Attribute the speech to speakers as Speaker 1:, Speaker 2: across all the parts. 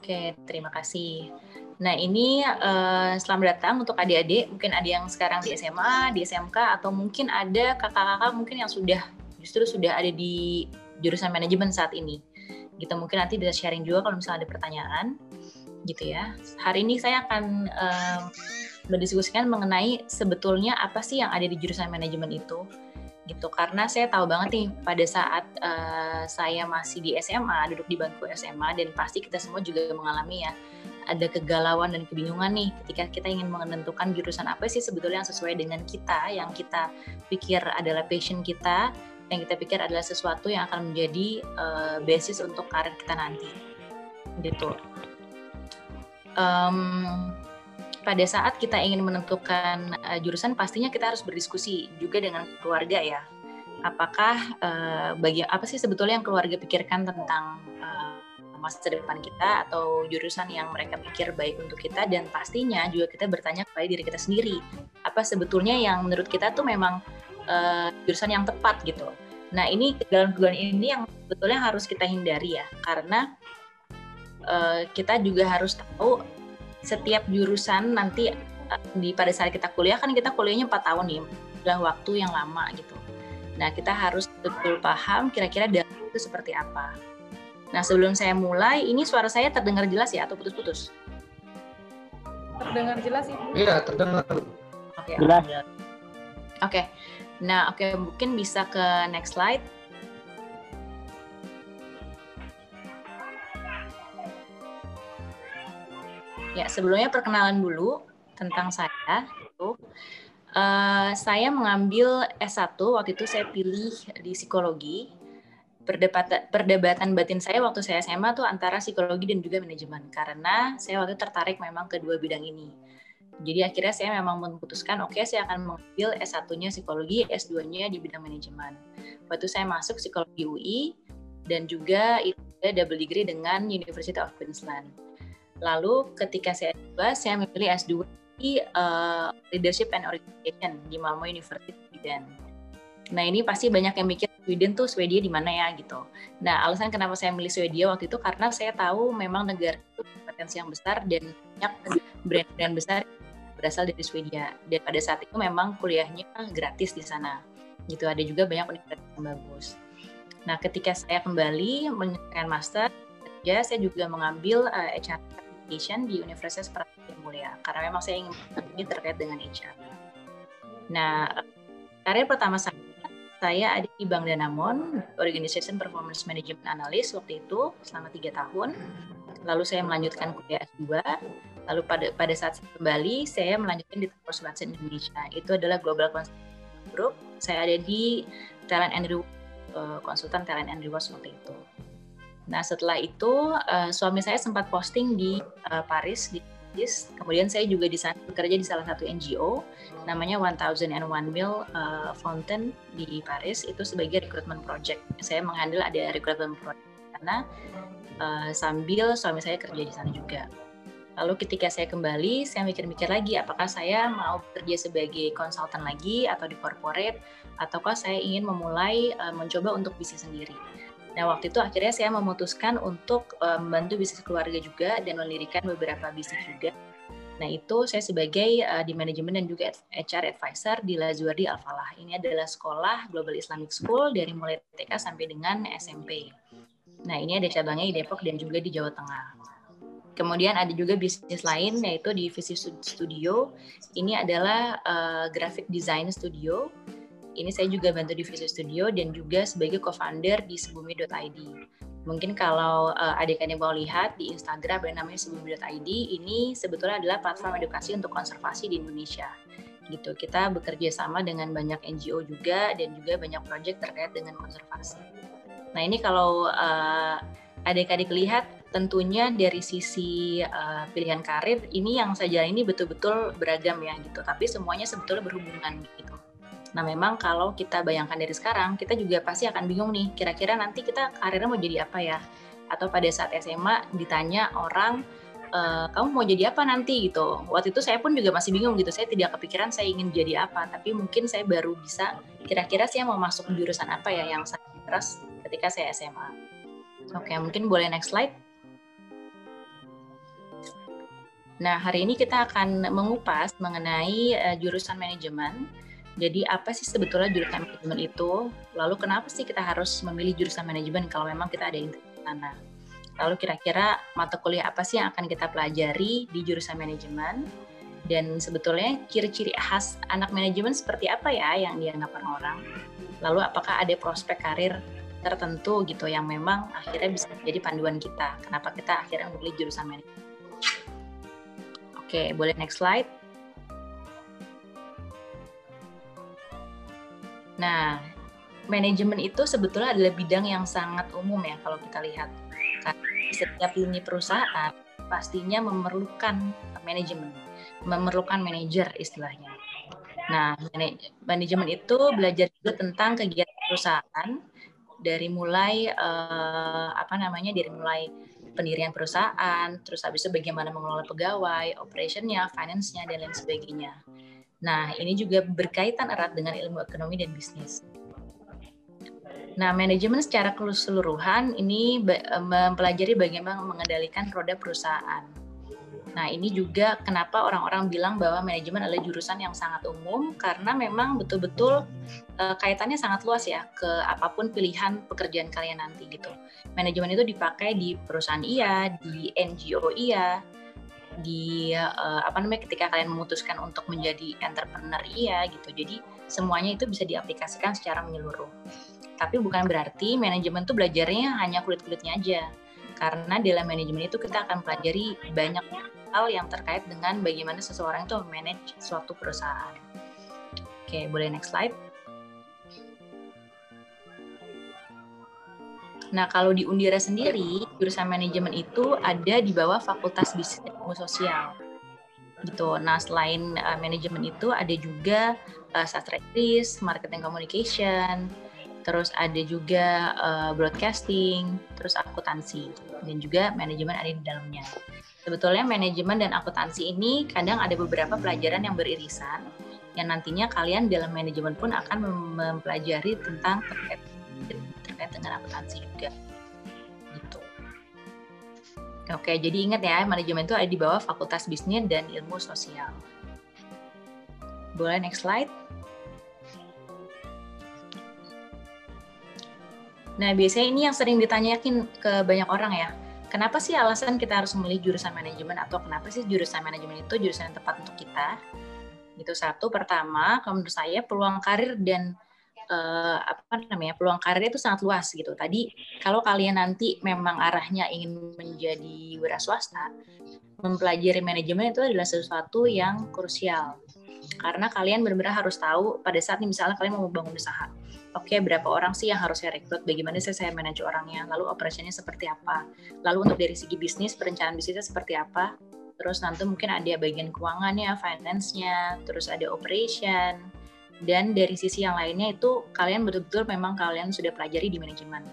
Speaker 1: Oke, terima kasih. Nah, ini uh, selamat datang untuk adik-adik. Mungkin ada yang sekarang di SMA, di SMK, atau mungkin ada kakak-kakak mungkin yang sudah justru sudah ada di jurusan manajemen saat ini. Gitu mungkin nanti bisa sharing juga kalau misalnya ada pertanyaan, gitu ya. Hari ini saya akan uh, berdiskusikan mengenai sebetulnya apa sih yang ada di jurusan manajemen itu gitu. Karena saya tahu banget nih pada saat uh, saya masih di SMA duduk di bangku SMA dan pasti kita semua juga mengalami ya ada kegalauan dan kebingungan nih ketika kita ingin menentukan jurusan apa sih sebetulnya yang sesuai dengan kita yang kita pikir adalah passion kita yang kita pikir adalah sesuatu yang akan menjadi uh, basis untuk karir kita nanti. Gitu. Um, pada saat kita ingin menentukan uh, jurusan pastinya kita harus berdiskusi juga dengan keluarga ya. Apakah uh, bagi apa sih sebetulnya yang keluarga pikirkan tentang uh, masa depan kita atau jurusan yang mereka pikir baik untuk kita dan pastinya juga kita bertanya kepada diri kita sendiri apa sebetulnya yang menurut kita tuh memang uh, jurusan yang tepat gitu. Nah ini kegagalan-kegagalan ini yang sebetulnya harus kita hindari ya karena uh, kita juga harus tahu setiap jurusan nanti eh, di pada saat kita kuliah kan kita kuliahnya 4 tahun nih, udah waktu yang lama gitu. Nah, kita harus betul paham kira-kira dalam itu seperti apa. Nah, sebelum saya mulai, ini suara saya terdengar jelas ya atau putus-putus?
Speaker 2: Terdengar jelas, Ibu.
Speaker 3: Iya, terdengar.
Speaker 1: Oke. Okay, jelas. Oke. Okay. Nah, oke okay, mungkin bisa ke next slide. Ya, sebelumnya perkenalan dulu tentang saya. Uh, saya mengambil S1, waktu itu saya pilih di psikologi. Perdebatan, perdebatan batin saya waktu saya SMA tuh antara psikologi dan juga manajemen. Karena saya waktu itu tertarik memang kedua bidang ini. Jadi akhirnya saya memang memutuskan, oke okay, saya akan mengambil S1-nya psikologi, S2-nya di bidang manajemen. Waktu saya masuk psikologi UI, dan juga itu double degree dengan University of Queensland Lalu ketika saya S2, saya memilih S2 di uh, Leadership and Organization di Malmo University Sweden. Nah ini pasti banyak yang mikir Sweden tuh Swedia di mana ya gitu. Nah alasan kenapa saya milih Swedia waktu itu karena saya tahu memang negara itu potensi yang besar dan banyak brand-brand besar berasal dari Swedia. Dan pada saat itu memang kuliahnya gratis di sana. Gitu ada juga banyak universitas yang bagus. Nah ketika saya kembali menyelesaikan master, ya saya juga mengambil uh, eh, HR Education di Universitas Prasetya Mulia karena memang saya ingin ini terkait dengan HR. Nah, karir pertama saya saya ada di Bank Danamon, Organization Performance Management Analyst waktu itu selama tiga tahun. Lalu saya melanjutkan kuliah S2. Lalu pada pada saat saya kembali, saya melanjutkan di Watson Indonesia. Itu adalah Global Consulting Group. Saya ada di Talent and Reward, eh, konsultan Talent and Reward waktu itu. Nah setelah itu uh, suami saya sempat posting di uh, Paris di Paris. Kemudian saya juga di sana bekerja di salah satu NGO namanya One Thousand and One Mill uh, Fountain di Paris itu sebagai recruitment project. Saya menghandle ada recruitment project karena uh, sambil suami saya kerja di sana juga. Lalu ketika saya kembali, saya mikir-mikir lagi apakah saya mau bekerja sebagai konsultan lagi atau di corporate, ataukah saya ingin memulai mencoba untuk bisnis sendiri. Nah, waktu itu akhirnya saya memutuskan untuk membantu bisnis keluarga juga dan mendirikan beberapa bisnis juga. Nah, itu saya sebagai uh, di manajemen dan juga HR advisor di Lazuardi Al-Falah. Ini adalah sekolah Global Islamic School dari mulai TK sampai dengan SMP. Nah, ini ada cabangnya di Depok dan juga di Jawa Tengah. Kemudian ada juga bisnis lain yaitu di Visi Studio. Ini adalah uh, graphic design studio ini saya juga bantu di Visual Studio dan juga sebagai co-founder di sebumi.id. Mungkin kalau uh, adik-adik mau lihat di Instagram yang namanya sebumi.id, ini sebetulnya adalah platform edukasi untuk konservasi di Indonesia. Gitu. Kita bekerja sama dengan banyak NGO juga dan juga banyak proyek terkait dengan konservasi. Nah, ini kalau uh, adik-adik lihat tentunya dari sisi uh, pilihan karir ini yang saya ini betul-betul beragam ya gitu tapi semuanya sebetulnya berhubungan gitu Nah, memang kalau kita bayangkan dari sekarang, kita juga pasti akan bingung nih, kira-kira nanti kita karirnya mau jadi apa ya? Atau pada saat SMA ditanya orang, e, kamu mau jadi apa nanti gitu. Waktu itu saya pun juga masih bingung gitu, saya tidak kepikiran saya ingin jadi apa, tapi mungkin saya baru bisa, kira-kira saya mau masuk jurusan apa ya yang saya interest ketika saya SMA. Oke, mungkin boleh next slide. Nah, hari ini kita akan mengupas mengenai uh, jurusan manajemen. Jadi, apa sih sebetulnya jurusan manajemen itu? Lalu, kenapa sih kita harus memilih jurusan manajemen kalau memang kita ada di sana? Lalu, kira-kira mata kuliah apa sih yang akan kita pelajari di jurusan manajemen? Dan sebetulnya ciri-ciri khas anak manajemen seperti apa ya yang dianggap orang-orang? Lalu, apakah ada prospek karir tertentu gitu yang memang akhirnya bisa menjadi panduan kita? Kenapa kita akhirnya memilih jurusan manajemen? Oke, boleh next slide. Nah, manajemen itu sebetulnya adalah bidang yang sangat umum ya kalau kita lihat. Karena setiap lini perusahaan pastinya memerlukan manajemen, memerlukan manajer istilahnya. Nah, manajemen itu belajar juga tentang kegiatan perusahaan dari mulai uh, apa namanya dari mulai pendirian perusahaan, terus habis itu bagaimana mengelola pegawai, operationnya, finance-nya, dan lain sebagainya. Nah, ini juga berkaitan erat dengan ilmu ekonomi dan bisnis. Nah, manajemen secara keseluruhan ini mempelajari bagaimana mengendalikan roda perusahaan. Nah, ini juga kenapa orang-orang bilang bahwa manajemen adalah jurusan yang sangat umum karena memang betul-betul uh, kaitannya sangat luas ya ke apa pun pilihan pekerjaan kalian nanti gitu. Manajemen itu dipakai di perusahaan iya, di NGO iya, di uh, apa namanya ketika kalian memutuskan untuk menjadi entrepreneur iya gitu. Jadi semuanya itu bisa diaplikasikan secara menyeluruh. Tapi bukan berarti manajemen itu belajarnya hanya kulit-kulitnya aja karena dalam manajemen itu kita akan pelajari banyak hal yang terkait dengan bagaimana seseorang itu manage suatu perusahaan. Oke, boleh next slide. Nah, kalau di Undira sendiri, jurusan manajemen itu ada di bawah Fakultas Bisnis dan Ilmu Sosial. Gitu. Nah, selain uh, manajemen itu ada juga uh, sastra Inggris, marketing communication, terus ada juga uh, broadcasting, terus akuntansi, dan juga manajemen ada di dalamnya. Sebetulnya manajemen dan akuntansi ini kadang ada beberapa pelajaran yang beririsan yang nantinya kalian dalam manajemen pun akan mempelajari tentang terkait terkait dengan akuntansi juga. Gitu. Oke, jadi ingat ya, manajemen itu ada di bawah Fakultas Bisnis dan Ilmu Sosial. Boleh next slide? Nah, biasanya ini yang sering ditanyakin ke banyak orang ya kenapa sih alasan kita harus memilih jurusan manajemen atau kenapa sih jurusan manajemen itu jurusan yang tepat untuk kita? Itu satu. Pertama, kalau menurut saya peluang karir dan uh, apa namanya peluang karir itu sangat luas gitu. Tadi kalau kalian nanti memang arahnya ingin menjadi wira swasta, mempelajari manajemen itu adalah sesuatu yang krusial karena kalian benar-benar harus tahu pada saat ini misalnya kalian mau membangun usaha oke okay, berapa orang sih yang harus saya rekrut bagaimana sih saya manage orangnya lalu operasinya seperti apa lalu untuk dari segi bisnis perencanaan bisnisnya seperti apa terus nanti mungkin ada bagian keuangannya finance-nya terus ada operation dan dari sisi yang lainnya itu kalian betul-betul memang kalian sudah pelajari di manajemen.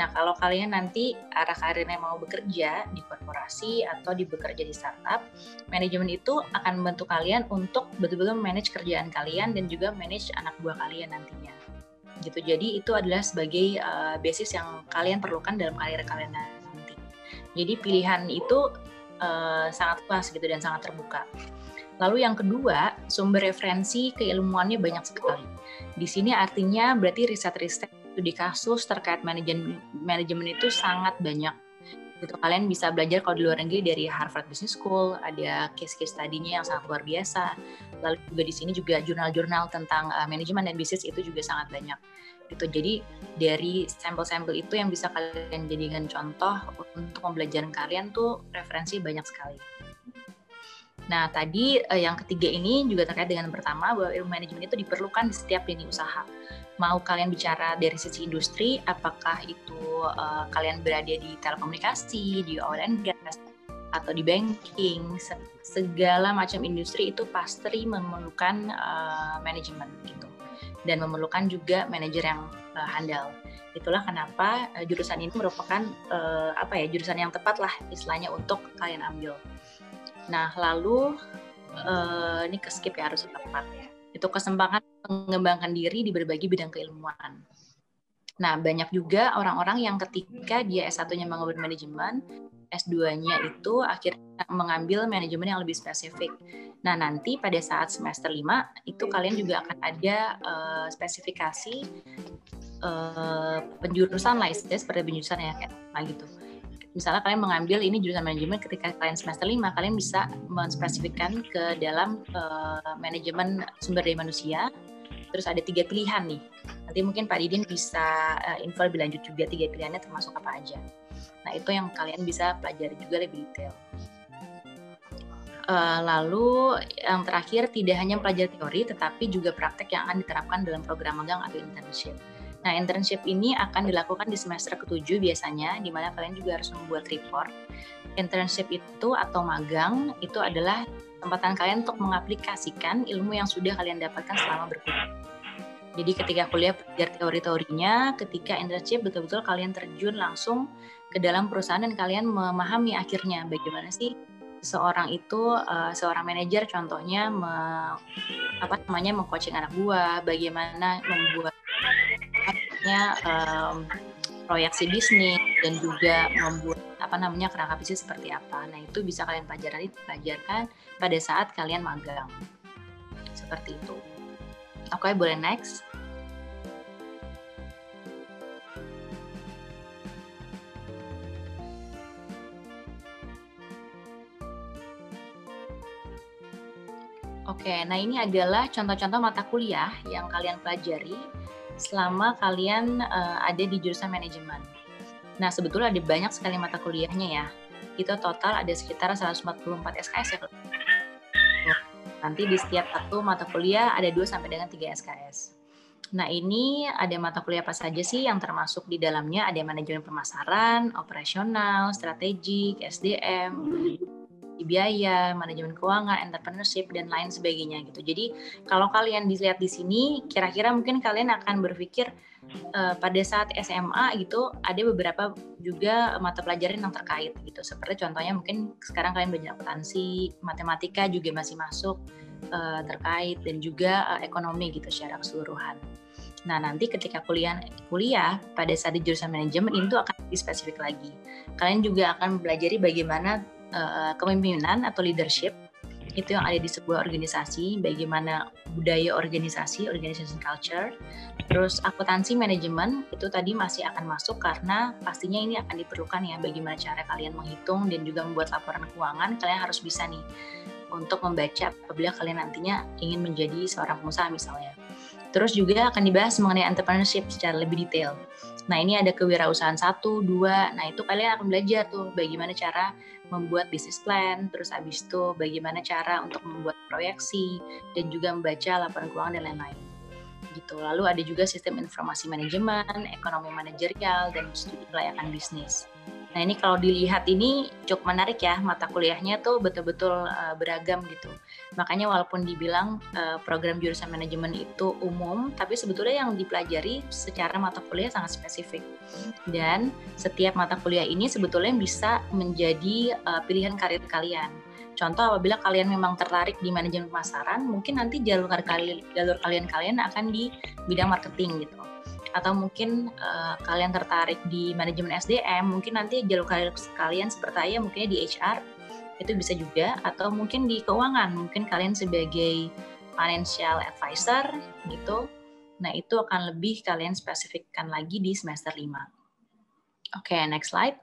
Speaker 1: Nah, kalau kalian nanti arah karirnya mau bekerja di korporasi atau di bekerja di startup, manajemen itu akan membantu kalian untuk betul-betul manage kerjaan kalian dan juga manage anak buah kalian nantinya. Gitu. Jadi itu adalah sebagai uh, basis yang kalian perlukan dalam karir kalian nanti. Jadi pilihan itu uh, sangat luas gitu dan sangat terbuka. Lalu yang kedua, sumber referensi keilmuannya banyak sekali. Di sini artinya berarti riset-riset di kasus terkait manajemen itu sangat banyak. Gitu kalian bisa belajar kalau di luar negeri dari Harvard Business School, ada case-case tadinya yang sangat luar biasa. Lalu juga di sini juga jurnal-jurnal tentang uh, manajemen dan bisnis itu juga sangat banyak. Gitu. Jadi dari sampel-sampel itu yang bisa kalian jadikan contoh untuk pembelajaran kalian tuh referensi banyak sekali. Nah, tadi uh, yang ketiga ini juga terkait dengan pertama bahwa ilmu manajemen itu diperlukan di setiap lini usaha. Mau kalian bicara dari sisi industri, apakah itu uh, kalian berada di telekomunikasi, di oil and gas, atau di banking, segala macam industri itu pasti memerlukan uh, manajemen gitu. Dan memerlukan juga manajer yang uh, handal. Itulah kenapa uh, jurusan ini merupakan uh, apa ya jurusan yang tepat lah istilahnya untuk kalian ambil. Nah, lalu uh, ini ke skip ya harus tepat ya. Itu kesempatan mengembangkan diri di berbagai bidang keilmuan. Nah, banyak juga orang-orang yang ketika dia S1-nya mengambil manajemen, S2-nya itu akhirnya mengambil manajemen yang lebih spesifik. Nah, nanti pada saat semester 5 itu kalian juga akan ada uh, spesifikasi uh, penjurusan lah seperti penjurusan ya kayak gitu. Misalnya kalian mengambil ini jurusan manajemen ketika kalian semester 5, kalian bisa menspesifikkan ke dalam uh, manajemen sumber daya manusia. Terus ada tiga pilihan nih Nanti mungkin Pak Didin bisa uh, info lebih lanjut juga tiga pilihannya termasuk apa aja. Nah itu yang kalian bisa pelajari juga lebih detail. Uh, lalu yang terakhir tidak hanya pelajari teori tetapi juga praktek yang akan diterapkan dalam program magang atau internship. Nah, internship ini akan dilakukan di semester ketujuh biasanya, di mana kalian juga harus membuat report. Internship itu atau magang itu adalah kesempatan kalian untuk mengaplikasikan ilmu yang sudah kalian dapatkan selama berkuliah. Jadi ketika kuliah belajar teori-teorinya, ketika internship betul-betul kalian terjun langsung ke dalam perusahaan dan kalian memahami akhirnya bagaimana sih seorang itu uh, seorang manajer contohnya me, apa namanya mengcoaching anak buah, bagaimana membuat um, proyeksi bisnis dan juga membuat apa namanya kerangka bisnis seperti apa. Nah itu bisa kalian pelajari pelajarkan pada saat kalian magang seperti itu. Oke, okay, boleh next. Oke, nah ini adalah contoh-contoh mata kuliah yang kalian pelajari selama kalian uh, ada di jurusan manajemen. Nah, sebetulnya ada banyak sekali mata kuliahnya ya. Itu total ada sekitar 144 SKS ya. Nanti di setiap satu mata kuliah ada 2 sampai dengan 3 SKS. Nah, ini ada mata kuliah apa saja sih yang termasuk di dalamnya? Ada manajemen pemasaran, operasional, strategik, SDM, biaya, manajemen keuangan, entrepreneurship dan lain sebagainya gitu. Jadi, kalau kalian dilihat di sini, kira-kira mungkin kalian akan berpikir uh, pada saat SMA gitu ada beberapa juga mata pelajaran yang terkait gitu. Seperti contohnya mungkin sekarang kalian belajar akuntansi, matematika juga masih masuk uh, terkait dan juga uh, ekonomi gitu secara keseluruhan. Nah, nanti ketika kuliah kuliah pada saat di jurusan manajemen itu akan lebih spesifik lagi. Kalian juga akan belajar bagaimana uh, kepemimpinan atau leadership itu yang ada di sebuah organisasi, bagaimana budaya organisasi, organization culture. Terus akuntansi manajemen itu tadi masih akan masuk karena pastinya ini akan diperlukan ya bagaimana cara kalian menghitung dan juga membuat laporan keuangan, kalian harus bisa nih untuk membaca apabila kalian nantinya ingin menjadi seorang pengusaha misalnya. Terus juga akan dibahas mengenai entrepreneurship secara lebih detail. Nah ini ada kewirausahaan satu, dua. Nah itu kalian akan belajar tuh bagaimana cara membuat bisnis plan, terus habis itu bagaimana cara untuk membuat proyeksi dan juga membaca laporan keuangan dan lain-lain. Gitu. Lalu ada juga sistem informasi manajemen, ekonomi manajerial, dan studi kelayakan bisnis. Nah ini kalau dilihat ini cukup menarik ya mata kuliahnya tuh betul-betul uh, beragam gitu. Makanya walaupun dibilang uh, program jurusan manajemen itu umum, tapi sebetulnya yang dipelajari secara mata kuliah sangat spesifik. Dan setiap mata kuliah ini sebetulnya bisa menjadi uh, pilihan karir kalian. Contoh apabila kalian memang tertarik di manajemen pemasaran, mungkin nanti jalur kalian jalur kalian kalian akan di bidang marketing gitu atau mungkin uh, kalian tertarik di manajemen SDM, mungkin nanti jalur kalian seperti saya mungkin di HR itu bisa juga atau mungkin di keuangan, mungkin kalian sebagai financial advisor gitu. Nah, itu akan lebih kalian spesifikkan lagi di semester 5. Oke, okay, next slide.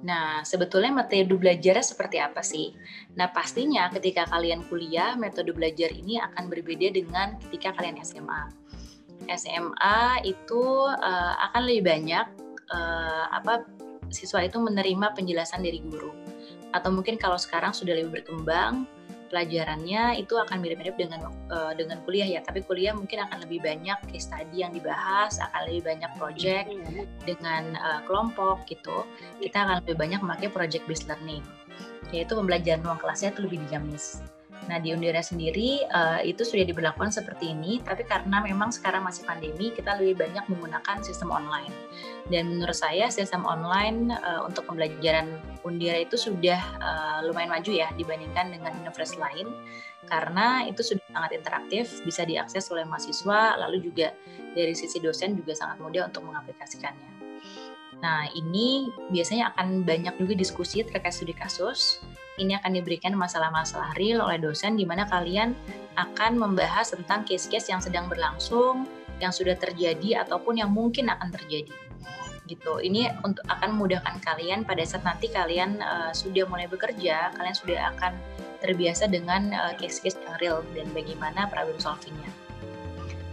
Speaker 1: Nah, sebetulnya metode belajarnya seperti apa sih? Nah, pastinya ketika kalian kuliah, metode belajar ini akan berbeda dengan ketika kalian SMA. SMA itu uh, akan lebih banyak uh, apa siswa itu menerima penjelasan dari guru. Atau mungkin kalau sekarang sudah lebih berkembang, pelajarannya itu akan mirip-mirip dengan uh, dengan kuliah ya. Tapi kuliah mungkin akan lebih banyak case study yang dibahas akan lebih banyak project dengan uh, kelompok gitu. Kita akan lebih banyak memakai project based learning yaitu pembelajaran ruang kelasnya itu lebih dijamis Nah di Undira sendiri uh, itu sudah diberlakukan seperti ini, tapi karena memang sekarang masih pandemi, kita lebih banyak menggunakan sistem online. Dan menurut saya sistem online uh, untuk pembelajaran Undira itu sudah uh, lumayan maju ya dibandingkan dengan universitas lain, karena itu sudah sangat interaktif, bisa diakses oleh mahasiswa, lalu juga dari sisi dosen juga sangat mudah untuk mengaplikasikannya. Nah, ini biasanya akan banyak juga diskusi terkait studi kasus. Ini akan diberikan masalah-masalah real oleh dosen di mana kalian akan membahas tentang case-case yang sedang berlangsung, yang sudah terjadi ataupun yang mungkin akan terjadi. Gitu. Ini untuk akan memudahkan kalian pada saat nanti kalian uh, sudah mulai bekerja, kalian sudah akan terbiasa dengan uh, case-case yang real dan bagaimana problem solvingnya.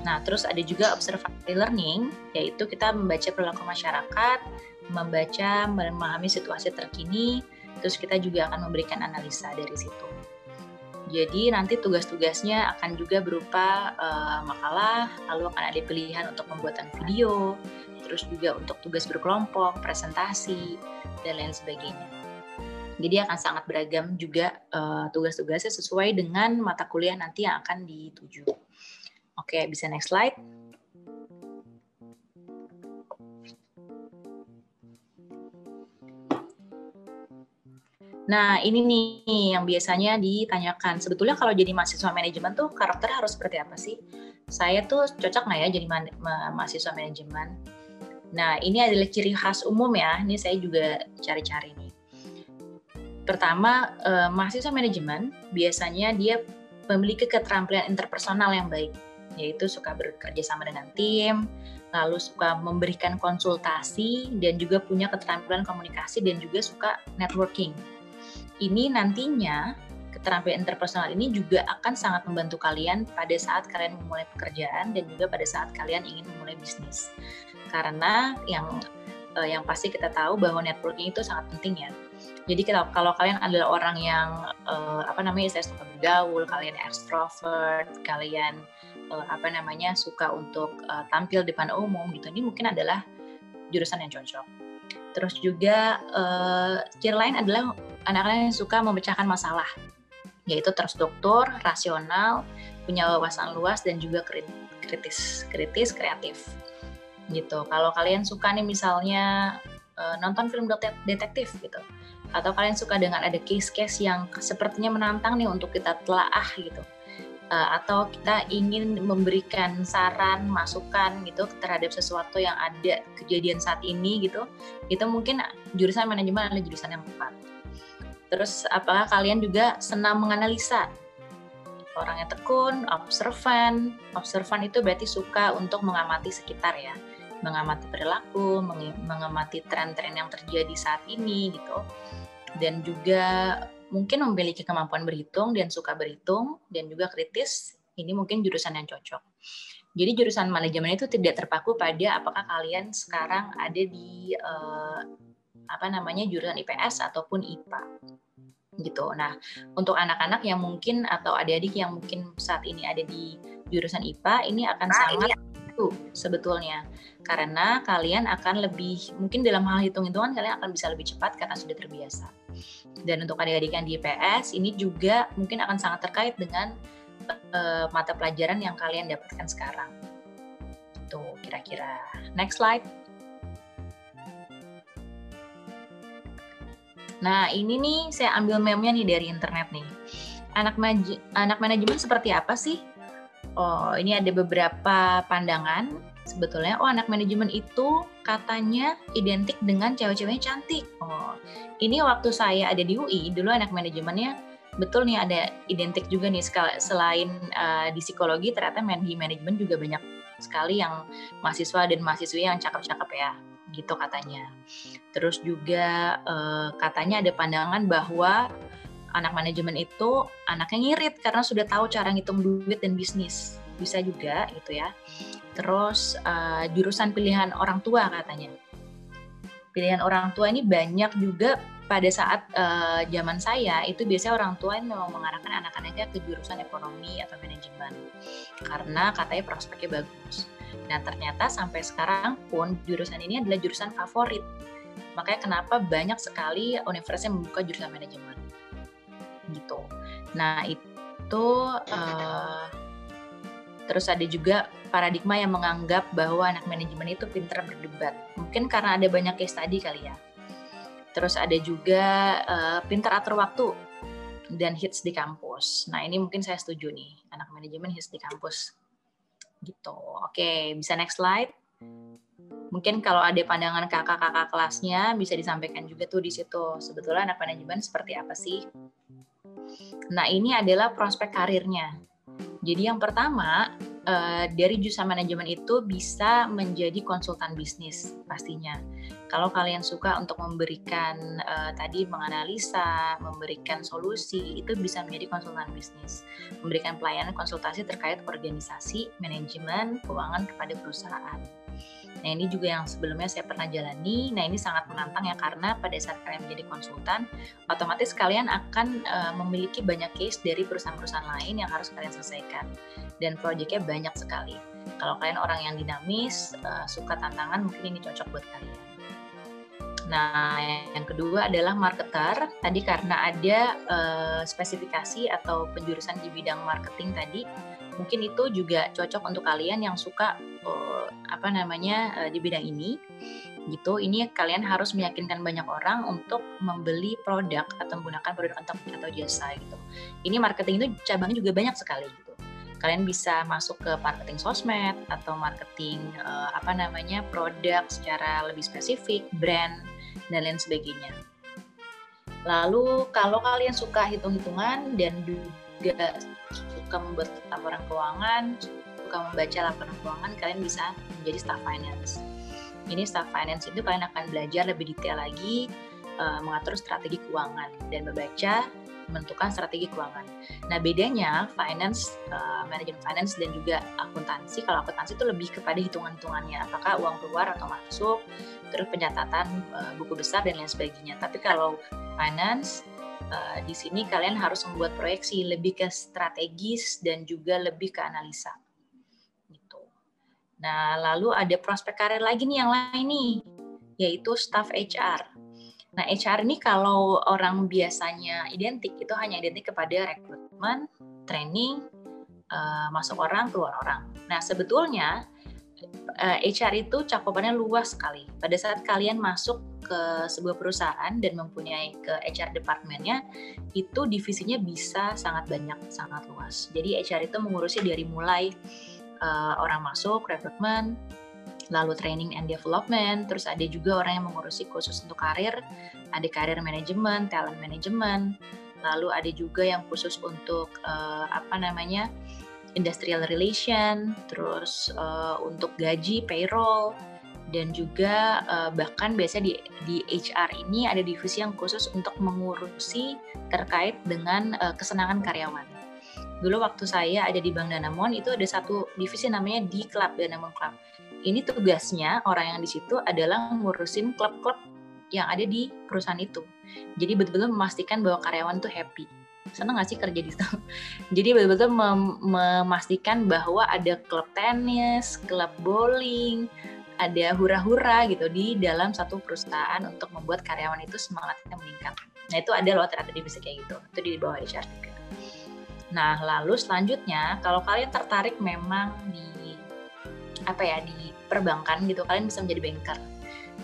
Speaker 1: Nah, terus ada juga observatory learning, yaitu kita membaca perilaku masyarakat, membaca, memahami situasi terkini, terus kita juga akan memberikan analisa dari situ. Jadi nanti tugas-tugasnya akan juga berupa uh, makalah, lalu akan ada pilihan untuk pembuatan video, terus juga untuk tugas berkelompok, presentasi, dan lain sebagainya. Jadi akan sangat beragam juga uh, tugas-tugasnya sesuai dengan mata kuliah nanti yang akan dituju. Oke, bisa next slide. Nah, ini nih yang biasanya ditanyakan. Sebetulnya kalau jadi mahasiswa manajemen tuh karakter harus seperti apa sih? Saya tuh cocok nggak ya jadi ma ma mahasiswa manajemen? Nah, ini adalah ciri khas umum ya. Ini saya juga cari-cari nih. Pertama, eh, mahasiswa manajemen biasanya dia memiliki keterampilan interpersonal yang baik yaitu suka bekerja sama dengan tim, lalu suka memberikan konsultasi dan juga punya keterampilan komunikasi dan juga suka networking. Ini nantinya keterampilan interpersonal ini juga akan sangat membantu kalian pada saat kalian memulai pekerjaan dan juga pada saat kalian ingin memulai bisnis. Karena yang eh, yang pasti kita tahu bahwa networking itu sangat penting ya. Jadi kalau, kalau kalian adalah orang yang uh, apa namanya saya suka bergaul, kalian extrovert, kalian uh, apa namanya suka untuk uh, tampil depan umum gitu ini mungkin adalah jurusan yang cocok terus juga uh, lain adalah anak-anak yang suka memecahkan masalah yaitu terstruktur rasional punya wawasan luas dan juga kritis kritis kreatif gitu kalau kalian suka nih misalnya uh, nonton film detektif gitu atau kalian suka dengan ada case-case yang sepertinya menantang nih untuk kita telaah gitu uh, atau kita ingin memberikan saran, masukan gitu terhadap sesuatu yang ada kejadian saat ini gitu, itu mungkin jurusan manajemen adalah jurusan yang tepat. Terus apakah kalian juga senang menganalisa? Orangnya tekun, observan. Observan itu berarti suka untuk mengamati sekitar ya, mengamati perilaku, mengamati tren-tren yang terjadi saat ini gitu. Dan juga mungkin memiliki kemampuan berhitung dan suka berhitung dan juga kritis, ini mungkin jurusan yang cocok. Jadi jurusan manajemen itu tidak terpaku pada apakah kalian sekarang ada di uh, apa namanya jurusan IPS ataupun IPA gitu. Nah, untuk anak-anak yang mungkin atau adik-adik yang mungkin saat ini ada di jurusan IPA, ini akan nah, sangat itu sebetulnya karena kalian akan lebih mungkin dalam hal hitung-hitungan kalian akan bisa lebih cepat karena sudah terbiasa. Dan untuk adik-adik yang di IPS ini juga mungkin akan sangat terkait dengan uh, mata pelajaran yang kalian dapatkan sekarang. Tuh kira-kira. Next slide. Nah, ini nih saya ambil meme-nya nih dari internet nih. Anak anak manajemen seperti apa sih? Oh, ini ada beberapa pandangan sebetulnya. Oh, anak manajemen itu katanya identik dengan cewek-ceweknya cantik. Oh, ini waktu saya ada di UI dulu anak manajemennya betul nih ada identik juga nih selain uh, di psikologi ternyata di manajemen juga banyak sekali yang mahasiswa dan mahasiswi yang cakep-cakep ya gitu katanya. Terus juga uh, katanya ada pandangan bahwa anak manajemen itu anaknya ngirit karena sudah tahu cara ngitung duit dan bisnis. Bisa juga gitu ya. Terus uh, jurusan pilihan orang tua katanya pilihan orang tua ini banyak juga pada saat uh, zaman saya itu biasanya orang tua yang memang mengarahkan anak-anaknya ke jurusan ekonomi atau manajemen karena katanya prospeknya bagus. Nah ternyata sampai sekarang pun jurusan ini adalah jurusan favorit. Makanya kenapa banyak sekali universitas yang membuka jurusan manajemen gitu. Nah itu uh, terus ada juga paradigma yang menganggap bahwa anak manajemen itu pintar berdebat. Mungkin karena ada banyak case tadi kali ya. Terus ada juga uh, pintar atur waktu dan hits di kampus. Nah ini mungkin saya setuju nih, anak manajemen hits di kampus. Gitu. Oke, bisa next slide. Mungkin kalau ada pandangan kakak-kakak kelasnya bisa disampaikan juga tuh di situ. Sebetulnya anak manajemen seperti apa sih? Nah ini adalah prospek karirnya. Jadi yang pertama, uh, dari jurusan manajemen itu bisa menjadi konsultan bisnis pastinya. Kalau kalian suka untuk memberikan uh, tadi menganalisa, memberikan solusi, itu bisa menjadi konsultan bisnis. Memberikan pelayanan konsultasi terkait organisasi, manajemen, keuangan kepada perusahaan. Nah ini juga yang sebelumnya saya pernah jalani. Nah ini sangat menantang ya karena pada saat kalian menjadi konsultan, otomatis kalian akan uh, memiliki banyak case dari perusahaan-perusahaan lain yang harus kalian selesaikan. Dan proyeknya banyak sekali. Kalau kalian orang yang dinamis, uh, suka tantangan, mungkin ini cocok buat kalian. Nah, yang kedua adalah marketer. Tadi karena ada uh, spesifikasi atau penjurusan di bidang marketing tadi, mungkin itu juga cocok untuk kalian yang suka uh, apa namanya uh, di bidang ini gitu. Ini kalian harus meyakinkan banyak orang untuk membeli produk atau menggunakan produk atau, atau jasa gitu. Ini marketing itu cabangnya juga banyak sekali gitu. Kalian bisa masuk ke marketing sosmed atau marketing uh, apa namanya produk secara lebih spesifik brand dan lain sebagainya. Lalu kalau kalian suka hitung-hitungan dan juga suka membuat laporan keuangan, suka membaca laporan keuangan, kalian bisa menjadi staff finance. Ini staff finance itu kalian akan belajar lebih detail lagi uh, mengatur strategi keuangan dan membaca menentukan strategi keuangan. Nah bedanya finance, uh, manajemen finance dan juga akuntansi. Kalau akuntansi itu lebih kepada hitungan-hitungannya, apakah uang keluar atau masuk, terus pencatatan uh, buku besar dan lain sebagainya. Tapi kalau finance uh, di sini kalian harus membuat proyeksi lebih ke strategis dan juga lebih ke analisa. Gitu. Nah, lalu ada prospek karir lagi nih yang lain nih, yaitu staff HR. Nah, HR ini kalau orang biasanya identik itu hanya identik kepada rekrutmen, training, uh, masuk orang, keluar orang. Nah, sebetulnya uh, eh, HR itu cakupannya luas sekali. Pada saat kalian masuk ke sebuah perusahaan dan mempunyai ke HR departmentnya itu divisinya bisa sangat banyak sangat luas. Jadi HR itu mengurusi dari mulai uh, orang masuk rekrutmen lalu training and development terus ada juga orang yang mengurusi khusus untuk karir ada karir manajemen talent management lalu ada juga yang khusus untuk uh, apa namanya industrial relation terus uh, untuk gaji payroll dan juga uh, bahkan biasa di di HR ini ada divisi yang khusus untuk mengurusi terkait dengan uh, kesenangan karyawan. Dulu waktu saya ada di Bank Danamon itu ada satu divisi namanya di Club Danamon Club. Ini tugasnya orang yang di situ adalah ngurusin klub-klub yang ada di perusahaan itu. Jadi betul-betul memastikan bahwa karyawan tuh happy. Senang nggak sih kerja di situ? Jadi betul-betul mem memastikan bahwa ada klub tenis, klub bowling, ada hura-hura gitu di dalam satu perusahaan untuk membuat karyawan itu semangatnya meningkat. Nah itu ada loh ternyata divisi kayak gitu, itu di bawah HR juga. Nah lalu selanjutnya kalau kalian tertarik memang di apa ya di perbankan gitu, kalian bisa menjadi banker.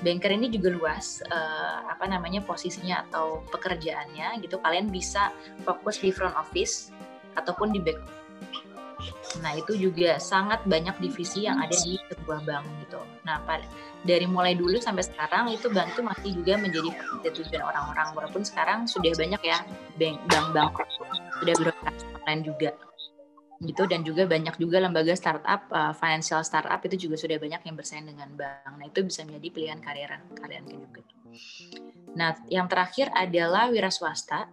Speaker 1: Banker ini juga luas uh, apa namanya posisinya atau pekerjaannya gitu. Kalian bisa fokus di front office ataupun di back Nah, itu juga sangat banyak divisi yang ada di sebuah bank gitu. Nah, dari mulai dulu sampai sekarang itu bank itu masih juga menjadi tujuan orang-orang walaupun sekarang sudah banyak ya bank-bank sudah beroperasi online juga gitu dan juga banyak juga lembaga startup uh, financial startup itu juga sudah banyak yang bersaing dengan bank. Nah, itu bisa menjadi pilihan karir kalian juga. Nah, yang terakhir adalah wira swasta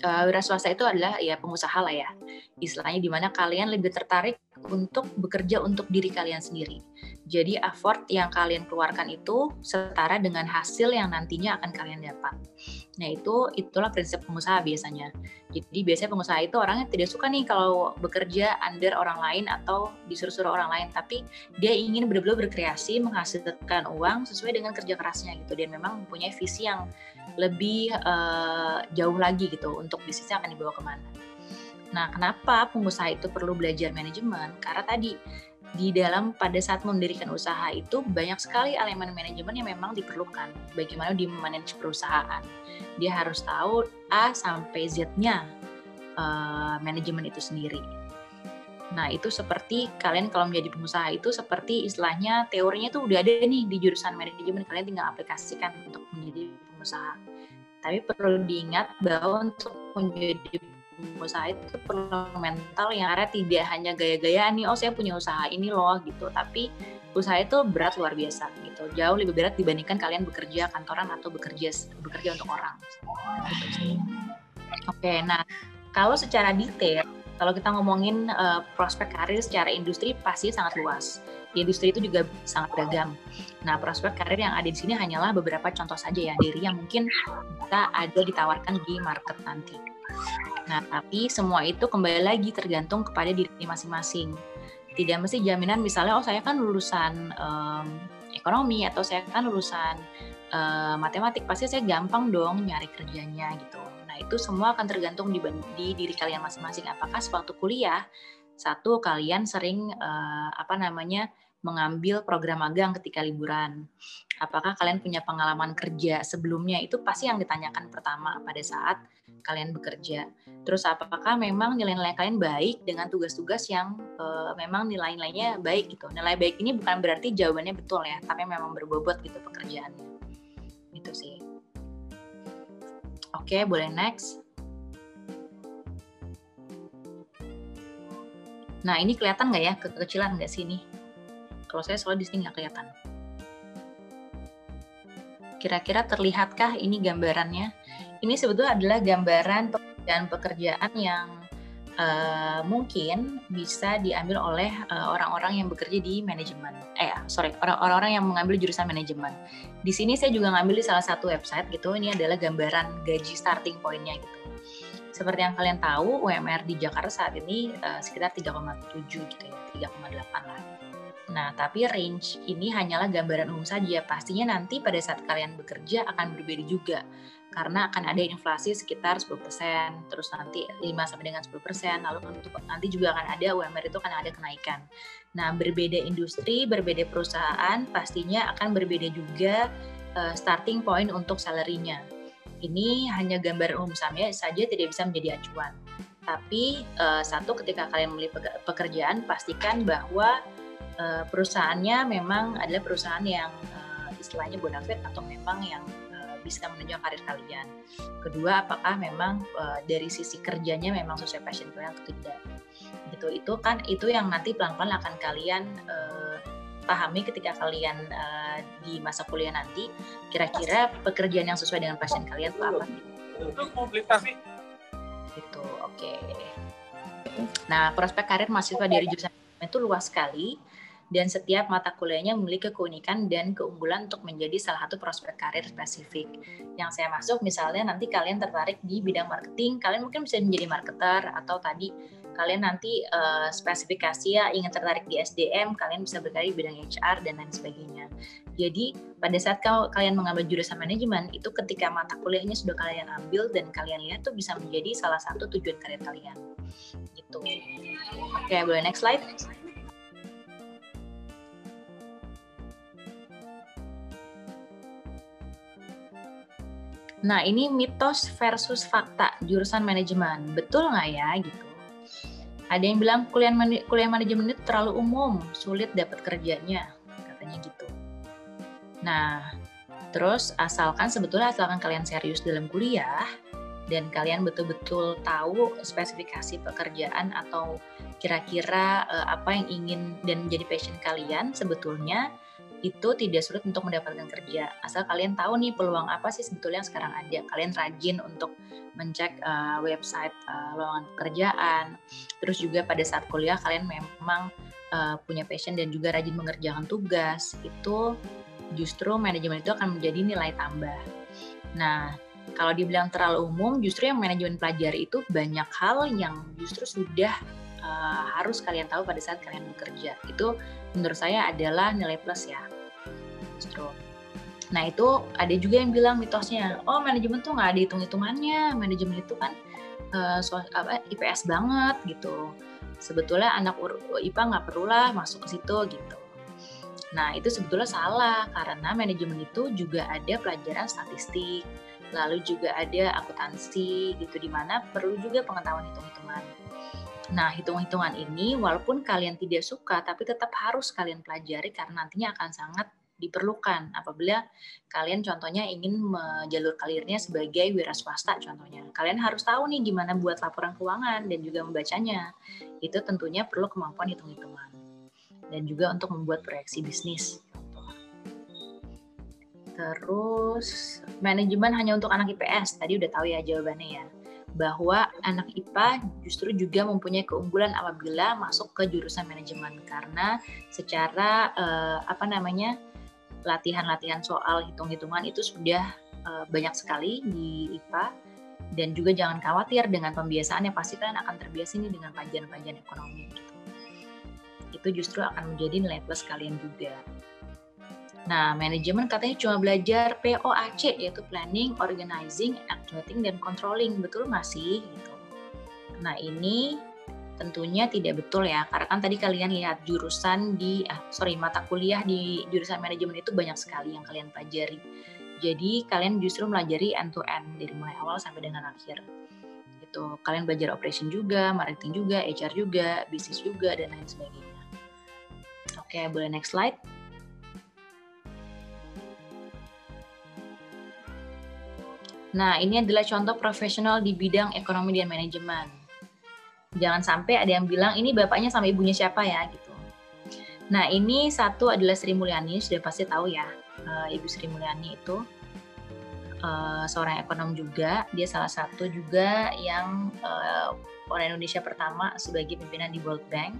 Speaker 1: uh, wira swasta itu adalah ya pengusaha lah ya. Istilahnya di mana kalian lebih tertarik untuk bekerja untuk diri kalian sendiri. Jadi effort yang kalian keluarkan itu setara dengan hasil yang nantinya akan kalian dapat. Nah itu itulah prinsip pengusaha biasanya. Jadi biasanya pengusaha itu orangnya tidak suka nih kalau bekerja under orang lain atau disuruh-suruh orang lain, tapi dia ingin benar-benar berkreasi, menghasilkan uang sesuai dengan kerja kerasnya gitu. Dan memang mempunyai visi yang lebih uh, jauh lagi gitu untuk bisnisnya akan dibawa ke mana. Nah, kenapa pengusaha itu perlu belajar manajemen? Karena tadi di dalam pada saat mendirikan usaha itu banyak sekali elemen manajemen yang memang diperlukan. Bagaimana di manage perusahaan. Dia harus tahu A sampai Z-nya uh, manajemen itu sendiri. Nah, itu seperti kalian kalau menjadi pengusaha itu seperti istilahnya teorinya tuh udah ada nih di jurusan manajemen, kalian tinggal aplikasikan untuk menjadi pengusaha. Tapi perlu diingat bahwa untuk menjadi pengusaha itu perlu mental yang ada tidak hanya gaya-gayaan nih oh saya punya usaha ini loh gitu tapi usaha itu berat luar biasa gitu jauh lebih berat dibandingkan kalian bekerja kantoran atau bekerja bekerja untuk orang gitu oke nah kalau secara detail kalau kita ngomongin uh, prospek karir secara industri pasti sangat luas industri itu juga sangat beragam. Nah, prospek karir yang ada di sini hanyalah beberapa contoh saja ya dari yang mungkin kita ada ditawarkan di market nanti. Nah, tapi semua itu kembali lagi tergantung kepada diri masing-masing. Tidak mesti jaminan misalnya, oh saya kan lulusan um, ekonomi atau saya kan lulusan uh, matematik, pasti saya gampang dong nyari kerjanya gitu. Nah, itu semua akan tergantung di, di diri kalian masing-masing. Apakah sewaktu kuliah, satu kalian sering uh, apa namanya mengambil program magang ketika liburan. Apakah kalian punya pengalaman kerja sebelumnya? Itu pasti yang ditanyakan pertama pada saat kalian bekerja. Terus apakah memang nilai-nilai kalian baik dengan tugas-tugas yang uh, memang nilai-nilainya baik gitu. Nilai baik ini bukan berarti jawabannya betul ya, tapi memang berbobot gitu pekerjaannya. Gitu sih. Oke, boleh next. Nah, ini kelihatan nggak ya kekecilan nggak sini? Kalau saya soalnya di sini nggak kelihatan. Kira-kira terlihatkah ini gambarannya? Ini sebetulnya adalah gambaran pekerjaan-pekerjaan yang uh, mungkin bisa diambil oleh eh, orang-orang uh, yang bekerja di manajemen. Eh, sorry, orang-orang yang mengambil jurusan manajemen. Di sini saya juga ngambil di salah satu website gitu. Ini adalah gambaran gaji starting point-nya gitu. Seperti yang kalian tahu, UMR di Jakarta saat ini uh, sekitar 3,7 gitu ya, 3,8 lah. Nah, tapi range ini hanyalah gambaran umum saja. Pastinya nanti pada saat kalian bekerja akan berbeda juga. Karena akan ada inflasi sekitar 10%, terus nanti 5 sampai dengan 10%, lalu untuk nanti juga akan ada UMR itu akan ada kenaikan. Nah, berbeda industri, berbeda perusahaan, pastinya akan berbeda juga uh, starting point untuk salary-nya. Ini hanya gambaran umum saja, saja tidak bisa menjadi acuan. Tapi uh, satu ketika kalian memilih pekerjaan, pastikan bahwa uh, perusahaannya memang adalah perusahaan yang uh, istilahnya bonafit atau memang yang uh, bisa menunjang karir kalian. Kedua, apakah memang uh, dari sisi kerjanya memang sesuai passion kalian atau tidak? Gitu. Itu kan itu yang nanti pelan-pelan akan kalian uh, pahami ketika kalian uh, di masa kuliah nanti kira-kira pekerjaan yang sesuai dengan passion kalian itu apa Itu mau beli Gitu, oke. Okay. Nah, prospek karir mahasiswa dari jurusan itu luas sekali dan setiap mata kuliahnya memiliki keunikan dan keunggulan untuk menjadi salah satu prospek karir spesifik. Yang saya masuk misalnya nanti kalian tertarik di bidang marketing, kalian mungkin bisa menjadi marketer atau tadi kalian nanti uh, spesifikasi ya ingin tertarik di SDM, kalian bisa berkarya di bidang HR dan lain sebagainya. Jadi pada saat kau, kalian mengambil jurusan manajemen itu ketika mata kuliahnya sudah kalian ambil dan kalian lihat tuh bisa menjadi salah satu tujuan karir kalian. Gitu. Oke, boleh next slide. Nah, ini mitos versus fakta jurusan manajemen. Betul nggak ya gitu? Ada yang bilang kuliah, man kuliah manajemen itu terlalu umum, sulit dapat kerjanya, katanya gitu. Nah, terus asalkan sebetulnya asalkan kalian serius dalam kuliah dan kalian betul-betul tahu spesifikasi pekerjaan atau kira-kira uh, apa yang ingin dan menjadi passion kalian sebetulnya itu tidak sulit untuk mendapatkan kerja. Asal kalian tahu nih peluang apa sih sebetulnya yang sekarang ada. Kalian rajin untuk mencek uh, website uh, lowongan pekerjaan. Terus juga pada saat kuliah kalian memang uh, punya passion dan juga rajin mengerjakan tugas. Itu justru manajemen itu akan menjadi nilai tambah. Nah, kalau dibilang terlalu umum, justru yang manajemen pelajari itu banyak hal yang justru sudah uh, harus kalian tahu pada saat kalian bekerja. Itu menurut saya adalah nilai plus ya justru. Nah itu ada juga yang bilang mitosnya, oh manajemen tuh nggak ada hitung-hitungannya, manajemen itu kan uh, so, apa, IPS banget gitu. Sebetulnya anak IPA nggak perlulah masuk ke situ gitu. Nah itu sebetulnya salah karena manajemen itu juga ada pelajaran statistik, lalu juga ada akuntansi gitu di mana perlu juga pengetahuan hitung-hitungan. Nah, hitung-hitungan ini walaupun kalian tidak suka tapi tetap harus kalian pelajari karena nantinya akan sangat diperlukan apabila kalian contohnya ingin menjalur karirnya sebagai wira swasta contohnya. Kalian harus tahu nih gimana buat laporan keuangan dan juga membacanya. Itu tentunya perlu kemampuan hitung-hitungan. Dan juga untuk membuat proyeksi bisnis. Terus manajemen hanya untuk anak IPS. Tadi udah tahu ya jawabannya ya. Bahwa anak IPA justru juga mempunyai keunggulan apabila masuk ke jurusan manajemen karena secara eh, apa namanya latihan-latihan soal hitung-hitungan itu sudah uh, banyak sekali di IPA dan juga jangan khawatir dengan pembiasaannya pasti kalian akan terbiasa ini dengan pajan-pajan ekonomi gitu. Itu justru akan menjadi nilai plus kalian juga. Nah, manajemen katanya cuma belajar POAC yaitu planning, organizing, actuating dan controlling. Betul masih gitu. Nah, ini tentunya tidak betul ya karena kan tadi kalian lihat jurusan di ah sorry mata kuliah di jurusan manajemen itu banyak sekali yang kalian pelajari. Jadi kalian justru melajari end to end dari mulai awal sampai dengan akhir. Itu kalian belajar operation juga marketing juga HR juga bisnis juga dan lain sebagainya. Oke boleh next slide Nah, ini adalah contoh profesional di bidang ekonomi dan manajemen. Jangan sampai ada yang bilang ini bapaknya sama ibunya siapa ya? gitu. Nah ini satu adalah Sri Mulyani sudah pasti tahu ya uh, Ibu Sri Mulyani itu uh, seorang ekonom juga. Dia salah satu juga yang uh, orang Indonesia pertama sebagai pimpinan di World Bank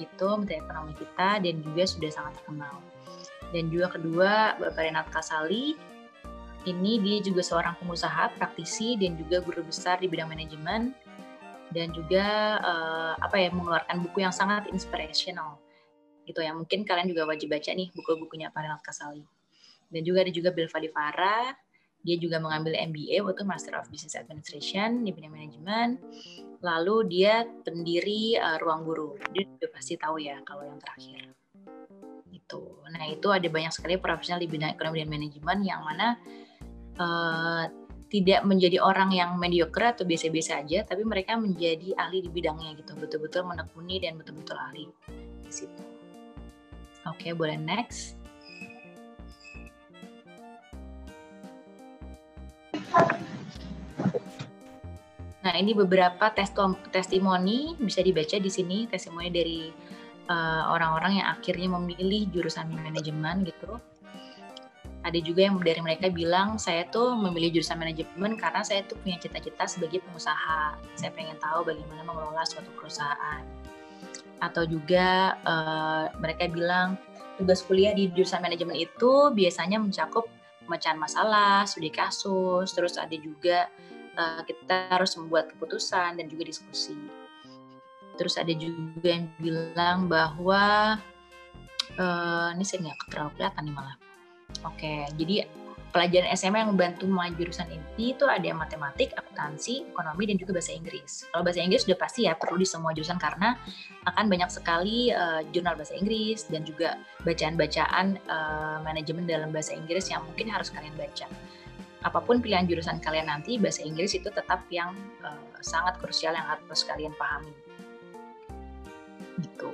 Speaker 1: gitu menteri ekonomi kita dan juga sudah sangat terkenal. Dan juga kedua Bapak Renat Kasali ini dia juga seorang pengusaha praktisi dan juga guru besar di bidang manajemen. Dan juga uh, apa ya mengeluarkan buku yang sangat inspirational. Gitu ya mungkin kalian juga wajib baca nih buku-bukunya Pak Renat Kasali. Dan juga ada juga Bill Fadivara dia juga mengambil MBA waktu Master of Business Administration di bidang manajemen. Lalu dia pendiri uh, ruang guru. Dia juga pasti tahu ya kalau yang terakhir. Itu nah itu ada banyak sekali profesional di bidang ekonomi dan manajemen yang mana uh, tidak menjadi orang yang mediocre atau biasa-biasa aja, tapi mereka menjadi ahli di bidangnya gitu, betul-betul menekuni dan betul-betul ahli di situ. Oke, boleh next. Nah, ini beberapa testimoni bisa dibaca di sini, testimoni dari eh, orang-orang uh, yang akhirnya memilih jurusan manajemen gitu ada juga yang dari mereka bilang saya tuh memilih jurusan manajemen karena saya tuh punya cita-cita sebagai pengusaha. Saya pengen tahu bagaimana mengelola suatu perusahaan. Atau juga uh, mereka bilang tugas kuliah di jurusan manajemen itu biasanya mencakup pemecahan masalah, studi kasus, terus ada juga uh, kita harus membuat keputusan dan juga diskusi. Terus ada juga yang bilang bahwa uh, ini saya nggak terlalu kelihatan nih malah Oke, jadi pelajaran SMA yang membantu mulai jurusan ini itu ada matematik, akuntansi, ekonomi, dan juga bahasa Inggris. Kalau bahasa Inggris sudah pasti ya perlu di semua jurusan karena akan banyak sekali uh, jurnal bahasa Inggris dan juga bacaan-bacaan uh, manajemen dalam bahasa Inggris yang mungkin harus kalian baca. Apa pun pilihan jurusan kalian nanti, bahasa Inggris itu tetap yang uh, sangat krusial yang harus kalian pahami. Gitu.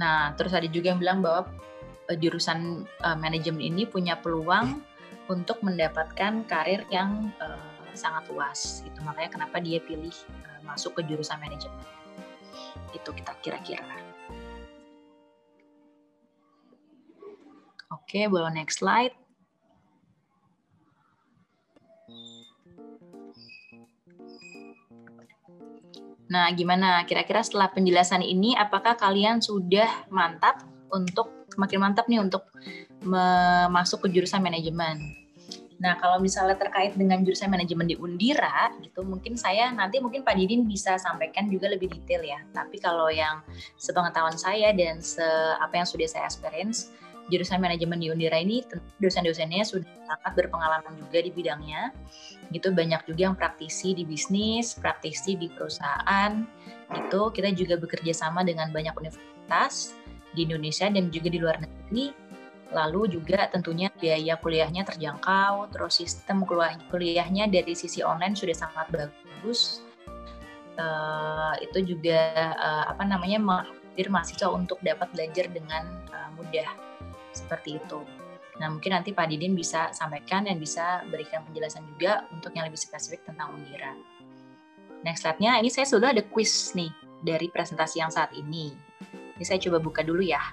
Speaker 1: Nah, terus ada juga yang bilang bahwa jurusan uh, manajemen ini punya peluang untuk mendapatkan karir yang uh, sangat luas gitu. Makanya kenapa dia pilih uh, masuk ke jurusan manajemen. Itu kita kira-kira. Oke boleh next slide. Nah, gimana? Kira-kira setelah penjelasan ini apakah kalian sudah mantap untuk makin mantap nih untuk masuk ke jurusan manajemen. Nah, kalau misalnya terkait dengan jurusan manajemen di Undira, gitu, mungkin saya nanti mungkin Pak Didin bisa sampaikan juga lebih detail ya. Tapi kalau yang sepengetahuan saya dan se apa yang sudah saya experience jurusan manajemen di Undira ini dosen-dosennya sudah sangat berpengalaman juga di bidangnya. Gitu banyak juga yang praktisi di bisnis, praktisi di perusahaan. Gitu kita juga bekerja sama dengan banyak universitas di Indonesia dan juga di luar negeri. Lalu juga tentunya biaya kuliahnya terjangkau, terus sistem kuliahnya dari sisi online sudah sangat bagus. Uh, itu juga uh, apa namanya mahasiswa untuk dapat belajar dengan uh, mudah seperti itu. Nah, mungkin nanti Pak Didin bisa sampaikan dan bisa berikan penjelasan juga untuk yang lebih spesifik tentang Undira. Next slide-nya, ini saya sudah ada quiz nih dari presentasi yang saat ini. Ini saya coba buka dulu ya.